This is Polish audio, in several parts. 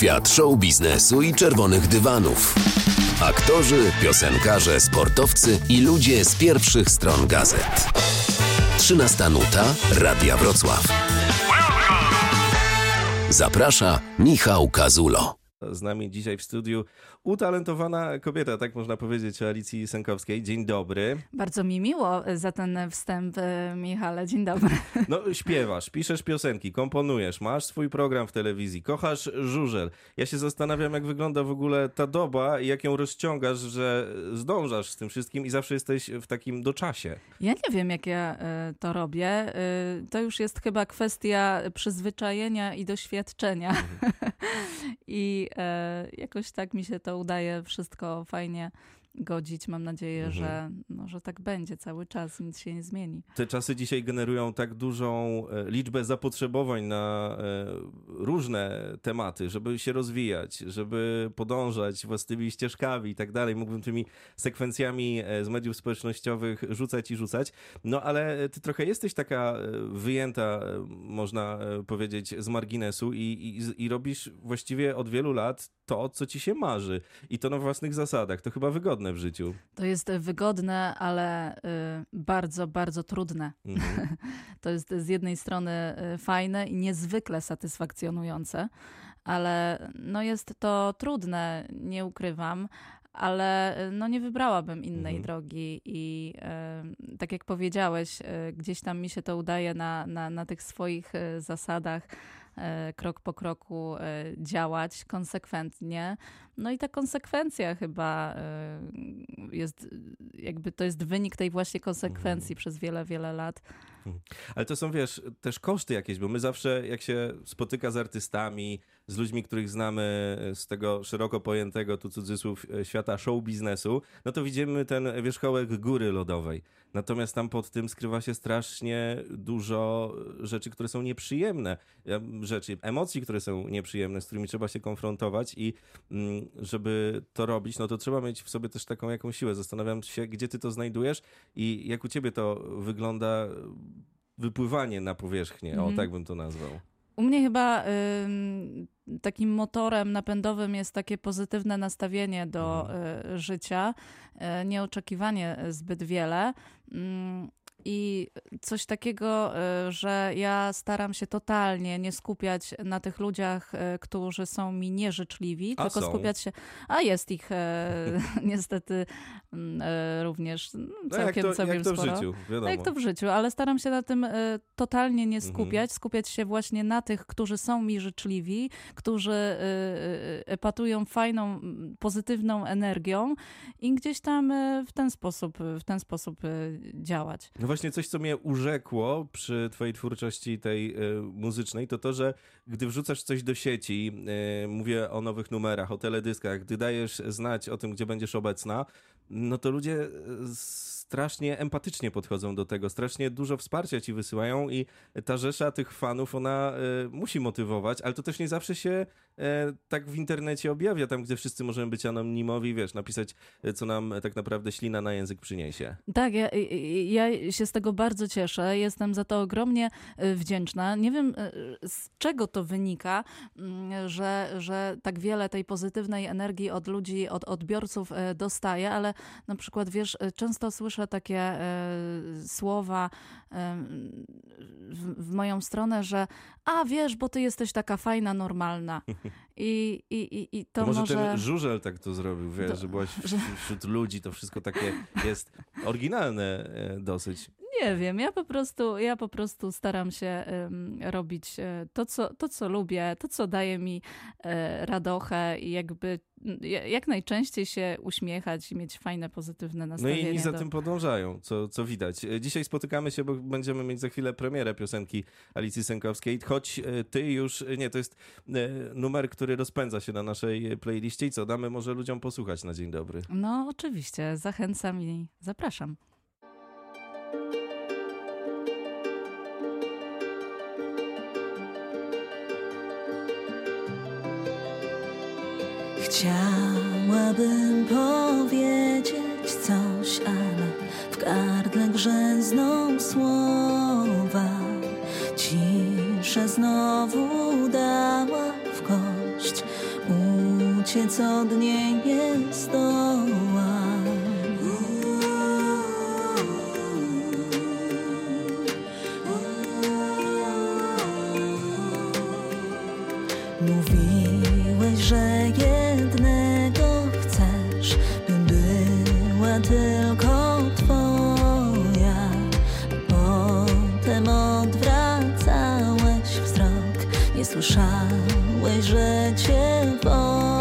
Świat show biznesu i czerwonych dywanów. Aktorzy, piosenkarze, sportowcy i ludzie z pierwszych stron gazet. 13 nuta Radia Wrocław. Zaprasza Michał Kazulo. Z nami dzisiaj w studiu utalentowana kobieta, tak można powiedzieć o Alicji Sękowskiej. Dzień dobry. Bardzo mi miło za ten wstęp, e, Michale. Dzień dobry. No, śpiewasz, piszesz piosenki, komponujesz, masz swój program w telewizji, kochasz żużel. Ja się zastanawiam, jak wygląda w ogóle ta doba i jak ją rozciągasz, że zdążasz z tym wszystkim i zawsze jesteś w takim doczasie. Ja nie wiem, jak ja e, to robię. E, to już jest chyba kwestia przyzwyczajenia i doświadczenia. Mhm. I jakoś tak mi się to udaje wszystko fajnie godzić. Mam nadzieję, mhm. że, no, że tak będzie cały czas, nic się nie zmieni. Te czasy dzisiaj generują tak dużą e, liczbę zapotrzebowań na e, różne tematy, żeby się rozwijać, żeby podążać własnymi ścieżkami i tak dalej. Mógłbym tymi sekwencjami e, z mediów społecznościowych rzucać i rzucać. No ale ty trochę jesteś taka wyjęta, można powiedzieć, z marginesu i, i, i robisz właściwie od wielu lat to, co ci się marzy. I to na własnych zasadach. To chyba wygodne w życiu. To jest wygodne, ale y, bardzo, bardzo trudne. Mhm. to jest z jednej strony y, fajne i niezwykle satysfakcjonujące, ale no jest to trudne, nie ukrywam ale y, no nie wybrałabym innej mhm. drogi i y, tak jak powiedziałeś, y, gdzieś tam mi się to udaje na, na, na tych swoich y, zasadach. E, krok po kroku e, działać konsekwentnie. No i ta konsekwencja chyba e, jest, jakby to jest wynik tej właśnie konsekwencji mhm. przez wiele, wiele lat. Mhm. Ale to są, wiesz, też koszty jakieś, bo my zawsze, jak się spotyka z artystami, z ludźmi, których znamy z tego szeroko pojętego, tu cudzysłów, świata show biznesu, no to widzimy ten wierzchołek góry lodowej. Natomiast tam pod tym skrywa się strasznie dużo rzeczy, które są nieprzyjemne. Rzeczy, emocji, które są nieprzyjemne, z którymi trzeba się konfrontować i mm, żeby to robić, no to trzeba mieć w sobie też taką jakąś siłę. Zastanawiam się, gdzie ty to znajdujesz i jak u ciebie to wygląda wypływanie na powierzchnię, mm. o mhm. tak bym to nazwał. U mnie chyba y, takim motorem napędowym jest takie pozytywne nastawienie do y, życia, y, nieoczekiwanie zbyt wiele. I coś takiego, e, że ja staram się totalnie nie skupiać na tych ludziach, e, którzy są mi nieżyczliwi, a tylko są. skupiać się. A jest ich e, niestety mm, e, również mm, no całkiem, no całkiem jak to sporo. w życiu, wiadomo. No jak to w życiu, ale staram się na tym e, totalnie nie mhm. skupiać, mhm. skupiać się właśnie na tych, którzy są mi życzliwi, którzy epatują fajną, pozytywną energią i gdzieś tam w ten sposób, w ten sposób działać. No właśnie coś, co mnie urzekło przy twojej twórczości tej y, muzycznej, to to, że gdy wrzucasz coś do sieci, y, mówię o nowych numerach, o teledyskach, gdy dajesz znać o tym, gdzie będziesz obecna, no to ludzie strasznie empatycznie podchodzą do tego, strasznie dużo wsparcia ci wysyłają i ta rzesza tych fanów, ona y, musi motywować, ale to też nie zawsze się y, tak w internecie objawia, tam gdzie wszyscy możemy być anonimowi, wiesz, napisać, co nam tak naprawdę ślina na język przyniesie. Tak, ja, ja się z tego bardzo cieszę, jestem za to ogromnie wdzięczna. Nie wiem, z czego to wynika, mm, że, że tak wiele tej pozytywnej energii od ludzi, od odbiorców dostaję, ale na przykład, wiesz, często słyszę takie e, słowa e, w, w, moją stronę, że a wiesz, bo ty jesteś taka fajna, normalna. I, i, i, i to, to może... może ten żużel tak to zrobił, wiesz, to, że byłaś wśród, wśród ludzi, to wszystko takie jest oryginalne e, dosyć. Nie wiem, ja po prostu, ja po prostu staram się robić to co, to, co lubię, to, co daje mi e, radochę i jakby jak najczęściej się uśmiechać i mieć fajne, pozytywne nastawienie. No i inni za do... tym podążają, co, co widać. E, dzisiaj spotykamy się, bo będziemy mieć za chwilę premierę piosenki Alicji Sękowskiej, choć e, ty już, e, nie, to jest numer, który rozpędza się na naszej playliście i co, damy może ludziom posłuchać na dzień dobry. No oczywiście, zachęcam i zapraszam. Chciałabym powiedzieć coś, ale w gardle grzęzną słowa. Ciszę znowu dała w kość życie co dnie nie zdoła. Nie słyszałeś, że cię woła.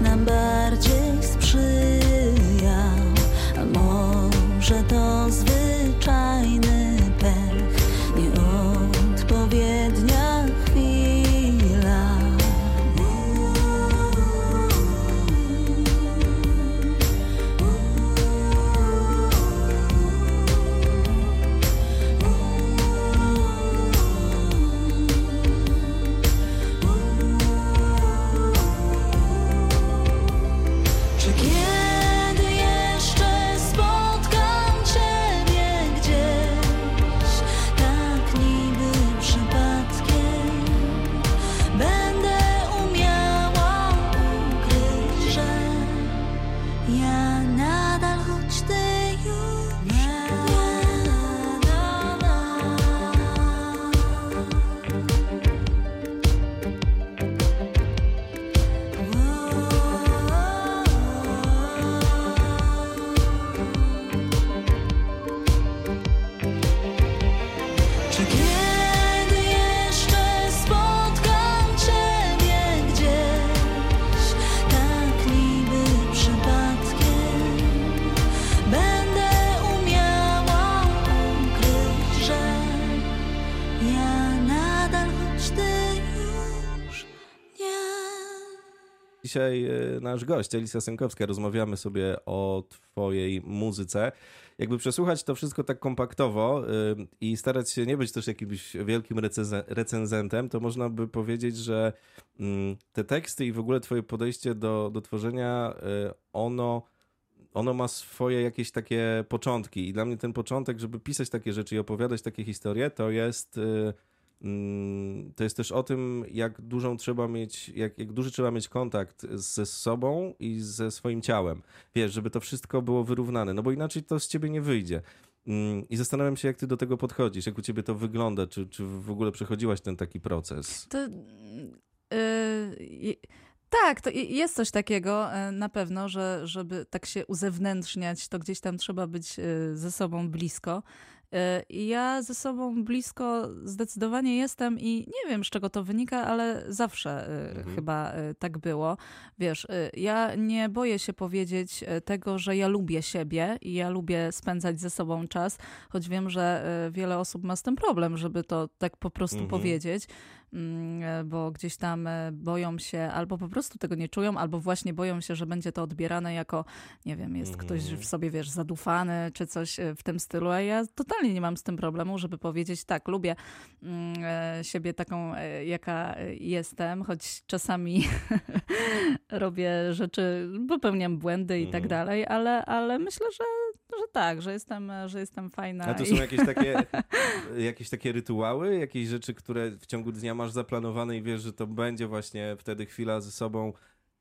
number. Ja nadal, choć Dzisiaj e, nasz gość, Elisa Sękowska, rozmawiamy sobie o twojej muzyce. Jakby przesłuchać to wszystko tak kompaktowo y, i starać się nie być też jakimś wielkim recenze- recenzentem, to można by powiedzieć, że mm, te teksty i w ogóle twoje podejście do, do tworzenia, y, ono ono ma swoje jakieś takie początki i dla mnie ten początek, żeby pisać takie rzeczy i opowiadać takie historie, to jest to jest też o tym, jak dużą trzeba mieć, jak, jak duży trzeba mieć kontakt ze sobą i ze swoim ciałem. Wiesz, żeby to wszystko było wyrównane, no bo inaczej to z ciebie nie wyjdzie. Mm, I zastanawiam się, jak ty do tego podchodzisz, jak u ciebie to wygląda, czy, czy w ogóle przechodziłaś ten taki proces. To, yy, tak, to jest coś takiego e, na pewno, że żeby tak się uzewnętrzniać, to gdzieś tam trzeba być e, ze sobą blisko. E, ja ze sobą blisko zdecydowanie jestem i nie wiem z czego to wynika, ale zawsze e, Mhm. chyba e, tak było. Wiesz, ja nie boję się powiedzieć tego, że ja lubię siebie i ja lubię spędzać ze sobą czas, choć wiem, że wiele osób ma z tym problem, żeby to tak po prostu Mhm. powiedzieć, bo gdzieś tam e, boją się albo po prostu tego nie czują, albo właśnie boją się, że będzie to odbierane jako, nie wiem, jest ktoś Mhm. w sobie, wiesz, zadufany czy coś e, w tym stylu, a ja totalnie nie mam z tym problemu, żeby powiedzieć tak, lubię mm, e, siebie taką, e, jaka e, jestem, choć czasami robię rzeczy, popełniam błędy i tak Mhm. dalej, ale, ale myślę, że, że tak, że jestem, że jestem fajna. A to i- są jakieś takie, jakieś takie rytuały, jakieś rzeczy, które w ciągu dnia masz zaplanowane i wiesz, że to będzie właśnie wtedy chwila ze sobą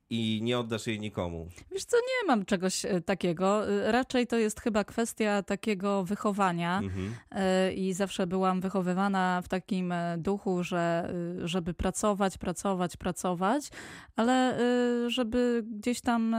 i nie oddasz jej nikomu. Wiesz co, nie mam czegoś e, takiego. E, Raczej to jest chyba kwestia takiego wychowania Mhm. e, i zawsze byłam wychowywana w takim duchu, że żeby pracować, pracować, pracować, ale żeby gdzieś tam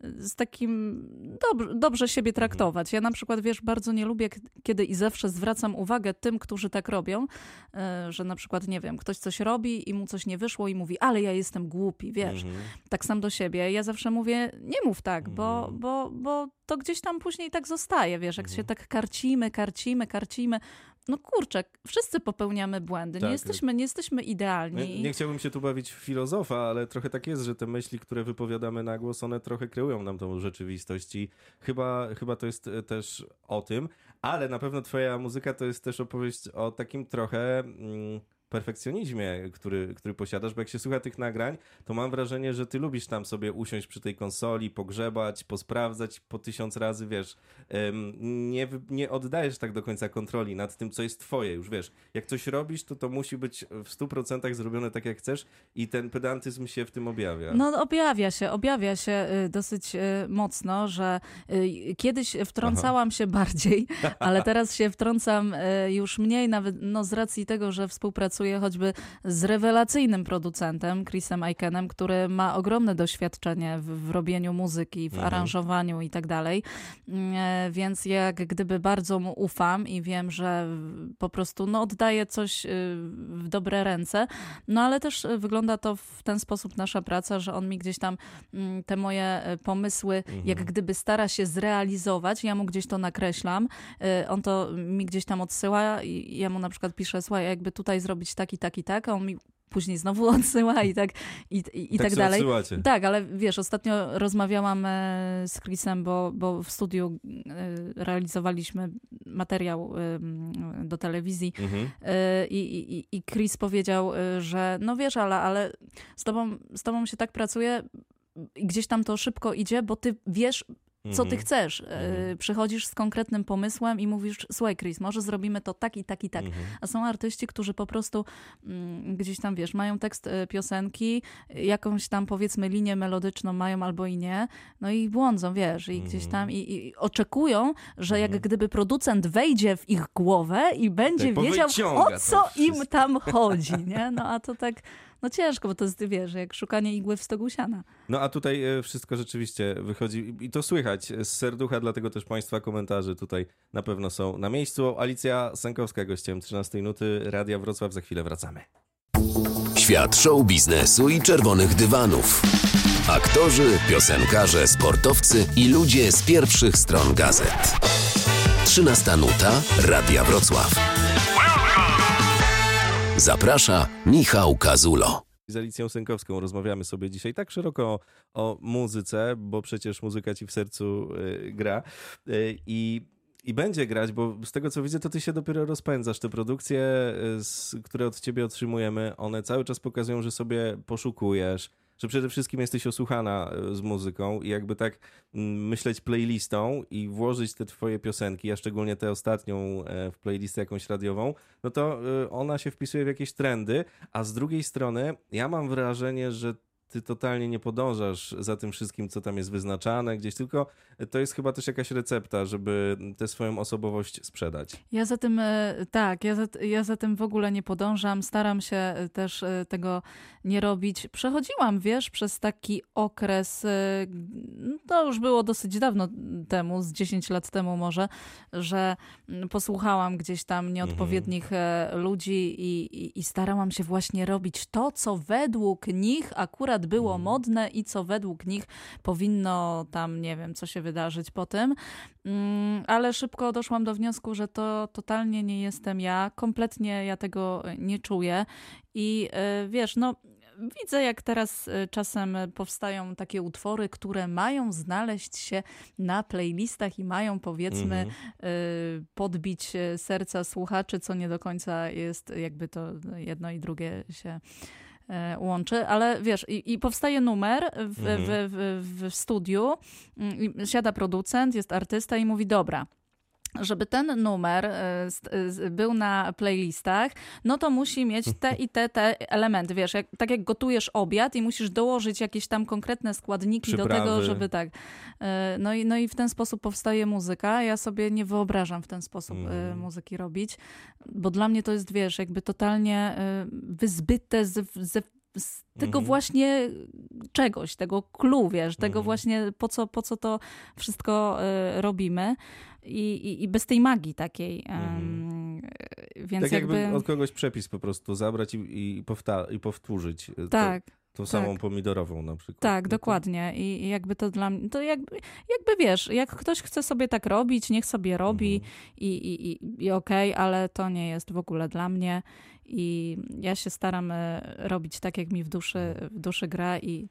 z takim dobrze, dobrze siebie traktować. Ja na przykład, wiesz, bardzo nie lubię, kiedy i zawsze zwracam uwagę tym, którzy tak robią, e, że na przykład, nie wiem, ktoś coś robi i mu coś nie wyszło i mówi, ale ja jestem głupi, wiesz. Mhm. Tak sam do siebie. Ja zawsze mówię, nie mów tak, bo, mhm. bo, bo to gdzieś tam później tak zostaje, wiesz, jak mhm. się tak karcimy, karcimy, karcimy, no kurczę, wszyscy popełniamy błędy. Tak. Nie, jesteśmy, nie jesteśmy idealni. Nie, nie, chciałbym się tu bawić w filozofa, ale trochę tak jest, że te myśli, które wypowiadamy na głos, one trochę kreują nam tą rzeczywistość i chyba, chyba to jest e, też o tym, ale na pewno twoja muzyka to jest też opowieść o takim trochę... Mm, perfekcjonizmie, który, który posiadasz, bo jak się słucha tych nagrań, to mam wrażenie, że ty lubisz tam sobie usiąść przy tej konsoli, pogrzebać, posprawdzać po tysiąc razy, wiesz, nie, nie oddajesz tak do końca kontroli nad tym, co jest twoje, już wiesz, jak coś robisz, to to musi być w stu procentach zrobione tak, jak chcesz i ten pedantyzm się w tym objawia. No objawia się, objawia się y, dosyć y, mocno, że y, kiedyś wtrącałam Aha. się bardziej, ale teraz się wtrącam już mniej, nawet no z racji tego, że współpracuję pracuję choćby z rewelacyjnym producentem, Chrisem Aikenem, który ma ogromne doświadczenie w, w robieniu muzyki, w mhm. aranżowaniu i tak dalej. Mm, e, więc jak gdyby bardzo mu ufam i wiem, że po prostu no, oddaję coś y, w dobre ręce. No ale też wygląda to w ten sposób nasza praca, że on mi gdzieś tam mm, te moje e, pomysły, mhm. jak gdyby stara się zrealizować. Ja mu gdzieś to nakreślam. E, on to mi gdzieś tam odsyła i ja mu na przykład piszę, słuchaj, jakby tutaj zrobić zrobić tak i tak i tak, a on mi później znowu odsyła i tak, i, i, i tak, tak dalej. Odsyłacie. Tak, ale wiesz, ostatnio rozmawiałam e, z Chrisem, bo, bo w studiu e, realizowaliśmy materiał do telewizji mhm. E, i, i, i Chris powiedział, że no wiesz, ale, ale z, tobą, z tobą się tak pracuje, gdzieś tam to szybko idzie, bo ty wiesz co ty mhm. chcesz. Mm. Przychodzisz z konkretnym pomysłem i mówisz, słuchaj Chris, może zrobimy to tak i tak i tak. Mm. A są artyści, którzy po prostu mm, gdzieś tam, wiesz, mają tekst e, piosenki, jakąś tam powiedzmy linię melodyczną mają albo i nie, no i błądzą, wiesz, i gdzieś tam i, i oczekują, że jak mhm. gdyby producent wejdzie w ich głowę i będzie tak, wiedział, o co im tam chodzi, nie? No a to tak no ciężko, bo to jest, wiesz, jak szukanie igły w stogu siana. No a tutaj e, wszystko rzeczywiście wychodzi i to słychać z serducha, dlatego też Państwa komentarze tutaj na pewno są na miejscu. Alicja Sękowska, gościem 13 nuty Radia Wrocław. Za chwilę wracamy. Świat show biznesu i czerwonych dywanów. Aktorzy, piosenkarze, sportowcy i ludzie z pierwszych stron gazet. 13 nuta Radia Wrocław. Zaprasza Michał Kazulo. Z Alicją Sękowską rozmawiamy sobie dzisiaj tak szeroko o, o muzyce, bo przecież muzyka ci w sercu y, gra. Y, I i będzie grać, bo z tego co widzę, to ty się dopiero rozpędzasz. Te produkcje, y, które od ciebie otrzymujemy, one cały czas pokazują, że sobie poszukujesz, że przede wszystkim jesteś osłuchana e, z muzyką i jakby tak mm, myśleć playlistą i włożyć te twoje piosenki, a szczególnie tę ostatnią e, w playlistę jakąś radiową, no to e, ona się wpisuje w jakieś trendy, a z drugiej strony ja mam wrażenie, że ty totalnie nie podążasz za tym wszystkim, co tam jest wyznaczane gdzieś, tylko to jest chyba też jakaś recepta, żeby tę swoją osobowość sprzedać. Ja za tym, e, tak, ja za, ja za tym w ogóle nie podążam, staram się e, też e, tego nie robić. Przechodziłam, wiesz, przez taki okres, no to już było dosyć dawno temu, z 10 lat temu może, że mm, posłuchałam gdzieś tam nieodpowiednich mhm. ludzi i, i, i starałam się właśnie robić to, co według nich akurat było modne i co według nich powinno tam, nie wiem, co się wydarzyć po tym. Mm, ale szybko doszłam do wniosku, że to totalnie nie jestem ja, kompletnie ja tego nie czuję. I e, wiesz, no widzę, jak teraz e, czasem powstają takie utwory, które mają znaleźć się na playlistach i mają powiedzmy mm -hmm. podbić serca słuchaczy, co nie do końca jest jakby to jedno i drugie się łączy, ale wiesz, i, i powstaje numer w, mhm. w, w, w studiu, mm, siada producent, jest artysta i mówi, dobra, żeby ten numer e, był na playlistach, no to musi mieć te i te, te elementy. Wiesz, jak, tak jak gotujesz obiad i musisz dołożyć jakieś tam konkretne składniki Przyprawy. do tego, żeby tak. E, no i, no i w ten sposób powstaje muzyka. Ja sobie nie wyobrażam w ten sposób mm. muzyki robić, bo dla mnie to jest, wiesz, jakby totalnie wyzbyte ze, ze z tego Mhm. właśnie czegoś, tego clue, wiesz, tego Mhm. właśnie po co, po co to wszystko y, robimy i, i, i bez tej magii takiej. em, więc tak jakby, jakby... od kogoś przepis po prostu zabrać i, i, powta- i powtórzyć. y, Tak, To, tą samą pomidorową na przykład. tak, No dokładnie. I, I jakby to dla mnie, to jakby, jakby wiesz, jak ktoś chce sobie tak robić, niech sobie robi Mhm. i, i, i, i okej, ale to nie jest w ogóle dla mnie. I ja się staram e, robić tak, jak mi w duszy, w duszy gra i,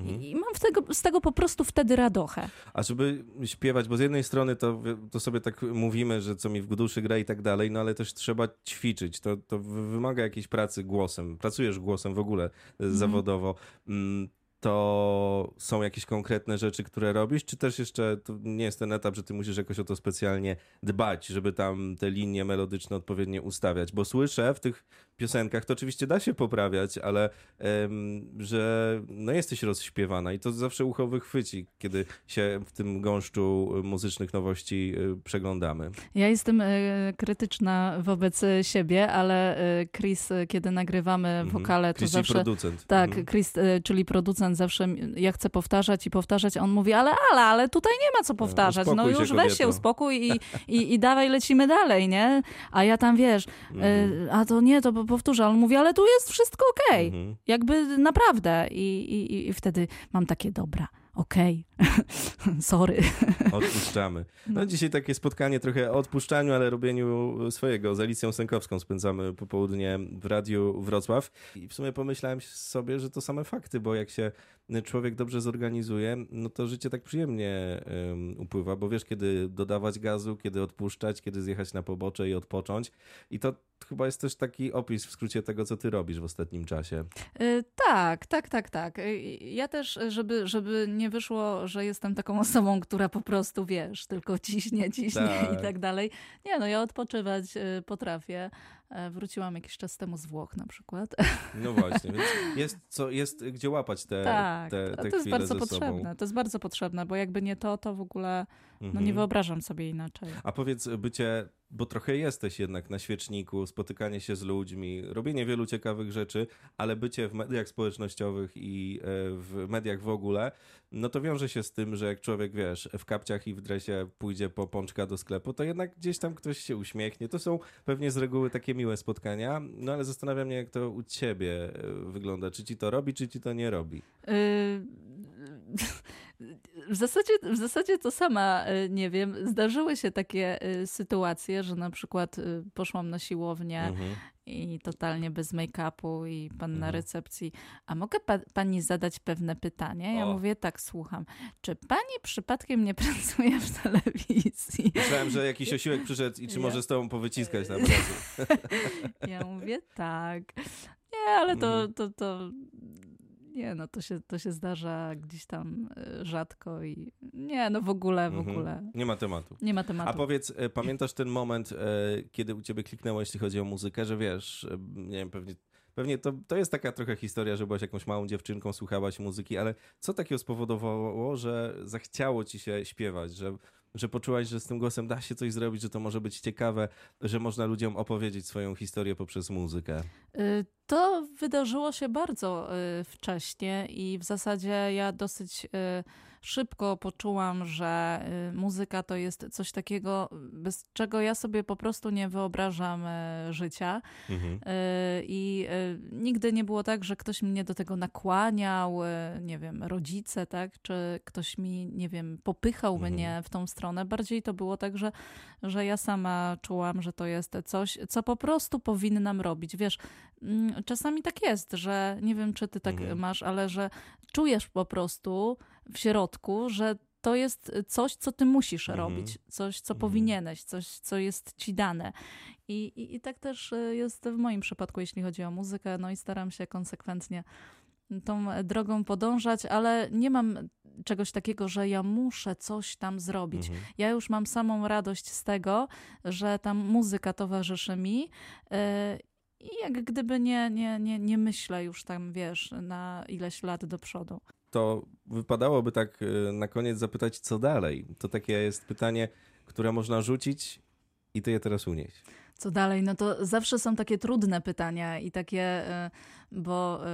Mhm. i mam tego, z tego po prostu wtedy radochę. A żeby śpiewać, bo z jednej strony to, to sobie tak mówimy, że co mi w duszy gra i tak dalej, no ale też trzeba ćwiczyć. To, to wy- wymaga jakiejś pracy głosem. Pracujesz głosem w ogóle e, Mhm. zawodowo. To są jakieś konkretne rzeczy, które robisz, czy też jeszcze to nie jest ten etap, że ty musisz jakoś o to specjalnie dbać, żeby tam te linie melodyczne odpowiednio ustawiać? Bo słyszę w tych piosenkach, to oczywiście da się poprawiać, ale że no jesteś rozśpiewana i to zawsze ucho wychwyci, kiedy się w tym gąszczu muzycznych nowości y, przeglądamy. Ja jestem e, krytyczna wobec e, siebie, ale e, Chris, kiedy nagrywamy Mhm. wokale, to Chris, zawsze... producent. Tak, Mhm. Chris, czyli producent zawsze ja chcę powtarzać i powtarzać, a on mówi, ale ale, ale tutaj nie ma co powtarzać, no się, już weź się, uspokój i, i, i dawaj lecimy dalej, nie? A ja tam, wiesz, Mhm. e, a to nie, to po- powtórzę, on mówi, ale tu jest wszystko okej, Mhm. jakby naprawdę I, i, i wtedy mam takie, dobra, okej, sorry. Odpuszczamy. No dzisiaj takie spotkanie trochę o odpuszczaniu, ale robieniu swojego. Z Alicją Sękowską spędzamy popołudnie w Radiu Wrocław i w sumie pomyślałem sobie, że to same fakty, bo jak się człowiek dobrze zorganizuje, no to życie tak przyjemnie upływa, bo wiesz, kiedy dodawać gazu, kiedy odpuszczać, kiedy zjechać na pobocze i odpocząć. I to chyba jest też taki opis w skrócie tego, co ty robisz w ostatnim czasie. Y, Tak, tak, tak, tak. Y, Ja też, żeby, żeby nie wyszło, że jestem taką osobą, która po prostu, wiesz, tylko ciśnie, ciśnie Tak. i tak dalej. Nie, no ja odpoczywać y, potrafię. E, Wróciłam jakiś czas temu z Włoch na przykład. No właśnie, więc jest, co, jest gdzie łapać te, tak, te, te to jest chwile bardzo ze sobą. potrzebne. To jest bardzo potrzebne, bo jakby nie to, to w ogóle no Mhm. nie wyobrażam sobie inaczej. A powiedz, bycie, bo trochę jesteś jednak na świeczniku, spotykanie się z ludźmi, robienie wielu ciekawych rzeczy, ale bycie w mediach społecznościowych i e, w mediach w ogóle, no to wiąże się z tym, że jak człowiek, wiesz, w kapciach i w dresie pójdzie po pączka do sklepu, to jednak gdzieś tam ktoś się uśmiechnie. To są pewnie z reguły takie miłe spotkania, no ale zastanawiam mnie, jak to u ciebie e, wygląda. Czy ci to robi, czy ci to nie robi? Y, W zasadzie, w zasadzie to sama y, nie wiem. Zdarzyły się takie y, sytuacje, że na przykład poszłam na siłownię Mhm. I totalnie bez make-upu i pan na Mhm. recepcji, a mogę pa pani zadać pewne pytanie? Ja O. mówię, tak, słucham. Czy pani przypadkiem nie pracuje w telewizji? Myślałem, że jakiś osiłek przyszedł i czy Ja- może z tobą powyciskać na obrazu. Ja mówię, tak. Nie, ale to, Mhm. to, to nie, no to się, to się zdarza gdzieś tam y, rzadko i nie, no w ogóle, w Mhm. ogóle. Nie ma tematu. Nie ma tematu. A powiedz, e, pamiętasz ten moment, e, kiedy u ciebie kliknęło, jeśli chodzi o muzykę, że wiesz, e, nie wiem, pewnie, pewnie to, to jest taka trochę historia, że byłaś jakąś małą dziewczynką, słuchałaś muzyki, ale co takiego spowodowało, że zachciało ci się śpiewać, że, że poczułaś, że z tym głosem da się coś zrobić, że to może być ciekawe, że można ludziom opowiedzieć swoją historię poprzez muzykę? Y, To wydarzyło się bardzo y, wcześnie i w zasadzie ja dosyć y, szybko poczułam, że y, muzyka to jest coś takiego, bez czego ja sobie po prostu nie wyobrażam y, życia. Mhm. Y, I nigdy nie było tak, że ktoś mnie do tego nakłaniał, nie wiem, rodzice, tak, czy ktoś mi, nie wiem, popychał Mhm. mnie w tą stronę. Bardziej to było tak, że, że ja sama czułam, że to jest coś, co po prostu powinnam robić. Wiesz, mm, czasami tak jest, że nie wiem, czy ty tak Mhm. masz, ale że czujesz po prostu w środku, że to jest coś, co ty musisz Mhm. robić, coś, co Mhm. powinieneś, coś, co jest ci dane. I, i, I tak też y, jest w moim przypadku, jeśli chodzi o muzykę. No i staram się konsekwentnie tą drogą podążać, ale nie mam czegoś takiego, że ja muszę coś tam zrobić. Mhm. Ja już mam samą radość z tego, że tam muzyka towarzyszy mi. y, I jak gdyby nie, nie, nie, nie myślę już tam, wiesz, na ileś lat do przodu. To wypadałoby tak e, na koniec zapytać, co dalej? To takie jest pytanie, które można rzucić i ty je teraz unieść. Co dalej? No to zawsze są takie trudne pytania i takie, e, bo e,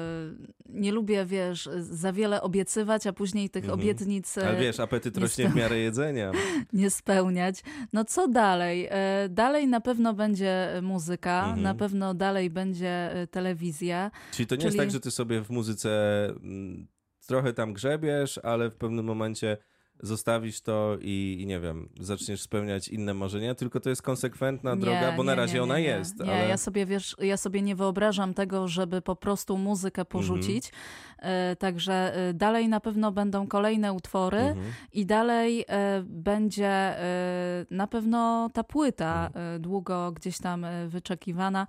nie lubię, wiesz, za wiele obiecywać, a później tych Mhm. obietnic Ale wiesz, apetyt nie rośnie w miarę jedzenia. nie spełniać. No co dalej? Dalej na pewno będzie muzyka, Mhm. na pewno dalej będzie telewizja. Czyli to nie jest Czyli- tak, że ty sobie w muzyce mm, trochę tam grzebiesz, ale w pewnym momencie zostawisz to i, i nie wiem, zaczniesz spełniać inne marzenia, tylko to jest konsekwentna Nie, droga, bo na nie, razie nie, ona jest. Nie, ale... ja sobie wiesz, ja sobie nie wyobrażam tego, żeby po prostu muzykę Mhm. porzucić. E, Także e, dalej na pewno będą kolejne utwory Mhm. i dalej e, będzie e, na pewno ta płyta Mhm. długo gdzieś tam wyczekiwana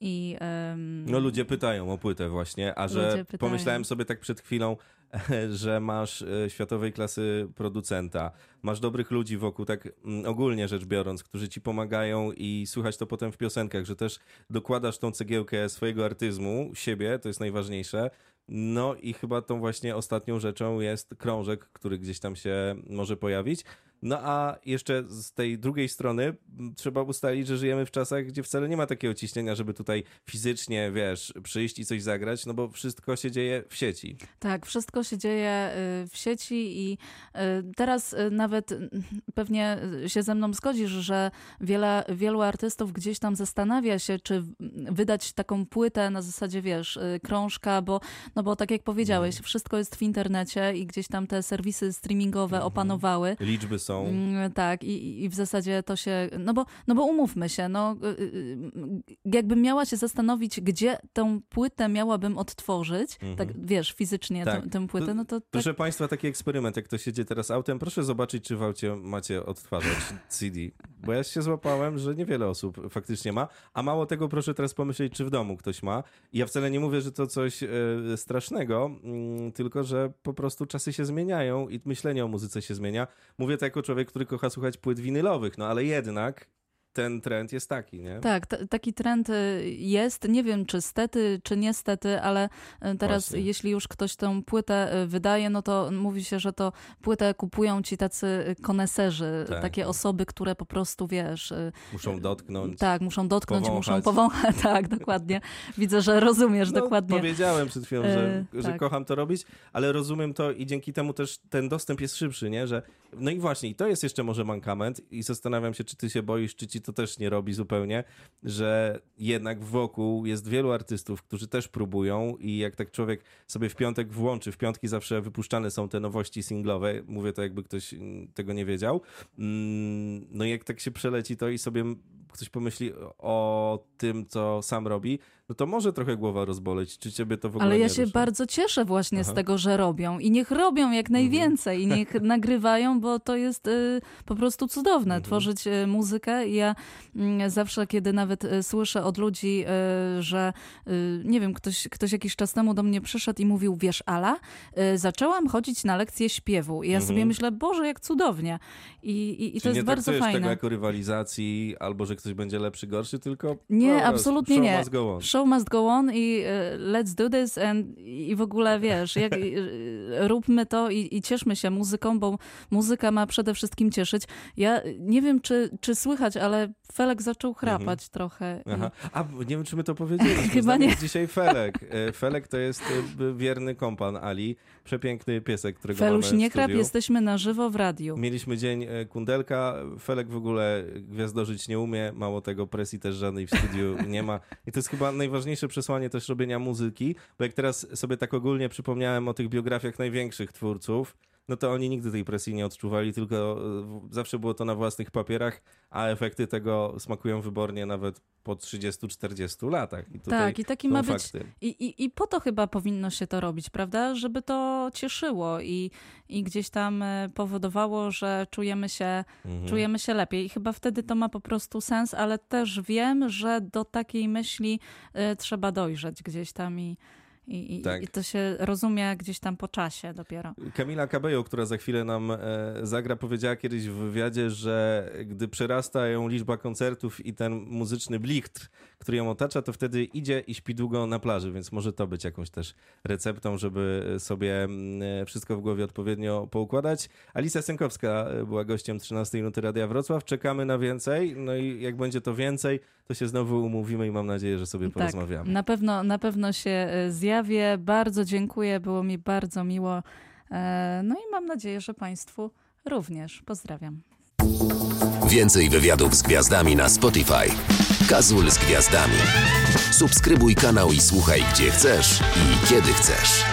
i No ludzie pytają o płytę właśnie, a że pomyślałem sobie tak przed chwilą, że masz e, światowej klasy producenta, masz dobrych ludzi wokół, tak mm, ogólnie rzecz biorąc, którzy ci pomagają i słychać to potem w piosenkach, że też dokładasz tą cegiełkę swojego artyzmu, siebie, to jest najważniejsze. No i chyba tą właśnie ostatnią rzeczą jest krążek, który gdzieś tam się może pojawić. No a jeszcze z tej drugiej strony trzeba ustalić, że żyjemy w czasach, gdzie wcale nie ma takiego ciśnienia, żeby tutaj fizycznie, wiesz, przyjść i coś zagrać, no bo wszystko się dzieje w sieci. Tak, wszystko się dzieje y, w sieci i y, teraz y, nawet pewnie się ze mną zgodzisz, że wiele, wielu artystów gdzieś tam zastanawia się, czy wydać taką płytę na zasadzie, wiesz, krążka, bo, no bo tak jak powiedziałeś, wszystko jest w internecie i gdzieś tam te serwisy streamingowe Mhm. opanowały. Liczby są. Mm, Tak, i, i w zasadzie to się. No bo, no bo umówmy się, no, y, y, jakbym miała się zastanowić, gdzie tę płytę miałabym odtworzyć, Mhm. tak wiesz, fizycznie Tak. tę, tę płytę, no to. Tak, Proszę Państwa, taki eksperyment, jak ktoś jedzie teraz autem, proszę zobaczyć, czy w aucie macie odtwarzać CD. Bo ja się złapałem, że niewiele osób faktycznie ma, a mało tego proszę teraz pomyśleć, czy w domu ktoś ma. I ja wcale nie mówię, że to coś e, strasznego, mm, tylko że po prostu czasy się zmieniają i myślenie o muzyce się zmienia. Mówię to jako człowiek, który kocha słuchać płyt winylowych, no ale jednak ten trend jest taki, nie? Tak, taki trend y, jest. Nie wiem, czy stety, czy niestety, ale y, teraz, Właśnie. jeśli już ktoś tę płytę y, wydaje, no to mówi się, że to płytę kupują ci tacy koneserzy, Tak, takie tak. osoby, które po prostu wiesz. Muszą dotknąć. Tak, muszą dotknąć, powąchać. muszą powąchać. Tak, dokładnie. Widzę, że rozumiesz No, dokładnie. Powiedziałem przed chwilą, że, że tak. kocham to robić, ale rozumiem to i dzięki temu też ten dostęp jest szybszy, nie? Że, no i właśnie, i to jest jeszcze może mankament i zastanawiam się, czy ty się boisz, czy ci to też nie robi zupełnie, że jednak wokół jest wielu artystów, którzy też próbują i jak tak człowiek sobie w piątek włączy, w piątki zawsze wypuszczane są te nowości singlowe, mówię to jakby ktoś mm, tego nie wiedział, Mm, no jak tak się przeleci to i sobie ktoś pomyśli o tym, co sam robi, no to może trochę głowa rozboleć. Czy ciebie to w ogóle Ale ja się bardzo cieszę właśnie Aha. Mhm. z tego, że robią. I niech robią jak najwięcej. I niech nagrywają, bo to jest y, po prostu cudowne. Mhm. Tworzyć y, muzykę. I ja mm, zawsze, kiedy nawet y, słyszę od ludzi, y, że y, nie wiem, ktoś, ktoś jakiś czas temu do mnie przyszedł i mówił, wiesz Ala, y, zaczęłam chodzić na lekcje śpiewu. I ja sobie Mhm. myślę, Boże, jak cudownie. I, i, i to jest bardzo fajne. tego jako rywalizacji, albo że ktoś będzie lepszy, gorszy, tylko Nie, prostu absolutnie show nie. must go on. Show must go on i e, let's do this and, i w ogóle wiesz, jak, e, róbmy to i, i cieszmy się muzyką, bo muzyka ma przede wszystkim cieszyć. Ja nie wiem, czy, czy słychać, ale Felek zaczął chrapać trochę. i- Mhm. Aha. A nie wiem, czy my to powiedzieliśmy. Chyba nie. dzisiaj Felek. E, Felek to jest wierny kompan Ali, przepiękny piesek, którego Feluś, mamy nie studiu. jesteśmy na żywo w radiu. Mieliśmy dzień kundelka. Felek w ogóle gwiazdożyć nie umie, mało tego presji też żadnej w studiu nie ma. I to jest chyba najważniejsze przesłanie też robienia muzyki, bo jak teraz sobie tak ogólnie przypomniałem o tych biografiach największych twórców, no to oni nigdy tej presji nie odczuwali, tylko e, zawsze było to na własnych papierach, a efekty tego smakują wybornie nawet po 30-40 latach. I Tak, i taki ma być fakty. I, i, I po to chyba powinno się to robić, prawda? Żeby to cieszyło i, i gdzieś tam e, powodowało, że czujemy się, Mhm. czujemy się lepiej. I chyba wtedy to ma po prostu sens, ale też wiem, że do takiej myśli e, trzeba dojrzeć gdzieś tam i, I, Tak. I to się rozumie gdzieś tam po czasie dopiero. Kamila Cabello, która za chwilę nam e, zagra, powiedziała kiedyś w wywiadzie, że gdy przerasta ją liczba koncertów i ten muzyczny blichtr, który ją otacza, to wtedy idzie i śpi długo na plaży, więc może to być jakąś też receptą, żeby sobie mm, e, wszystko w głowie odpowiednio poukładać. Alicja Sękowska e, była gościem 13 Minuty Radia Wrocław. Czekamy na więcej, no i jak będzie to więcej, to się znowu umówimy i mam nadzieję, że sobie porozmawiamy. Tak, na pewno, na pewno się e, zjawię. Bardzo dziękuję, było mi bardzo miło. E, No i mam nadzieję, że Państwu również. Pozdrawiam. Więcej wywiadów z gwiazdami na Spotify. Kazul z gwiazdami. Subskrybuj kanał i słuchaj gdzie chcesz i kiedy chcesz.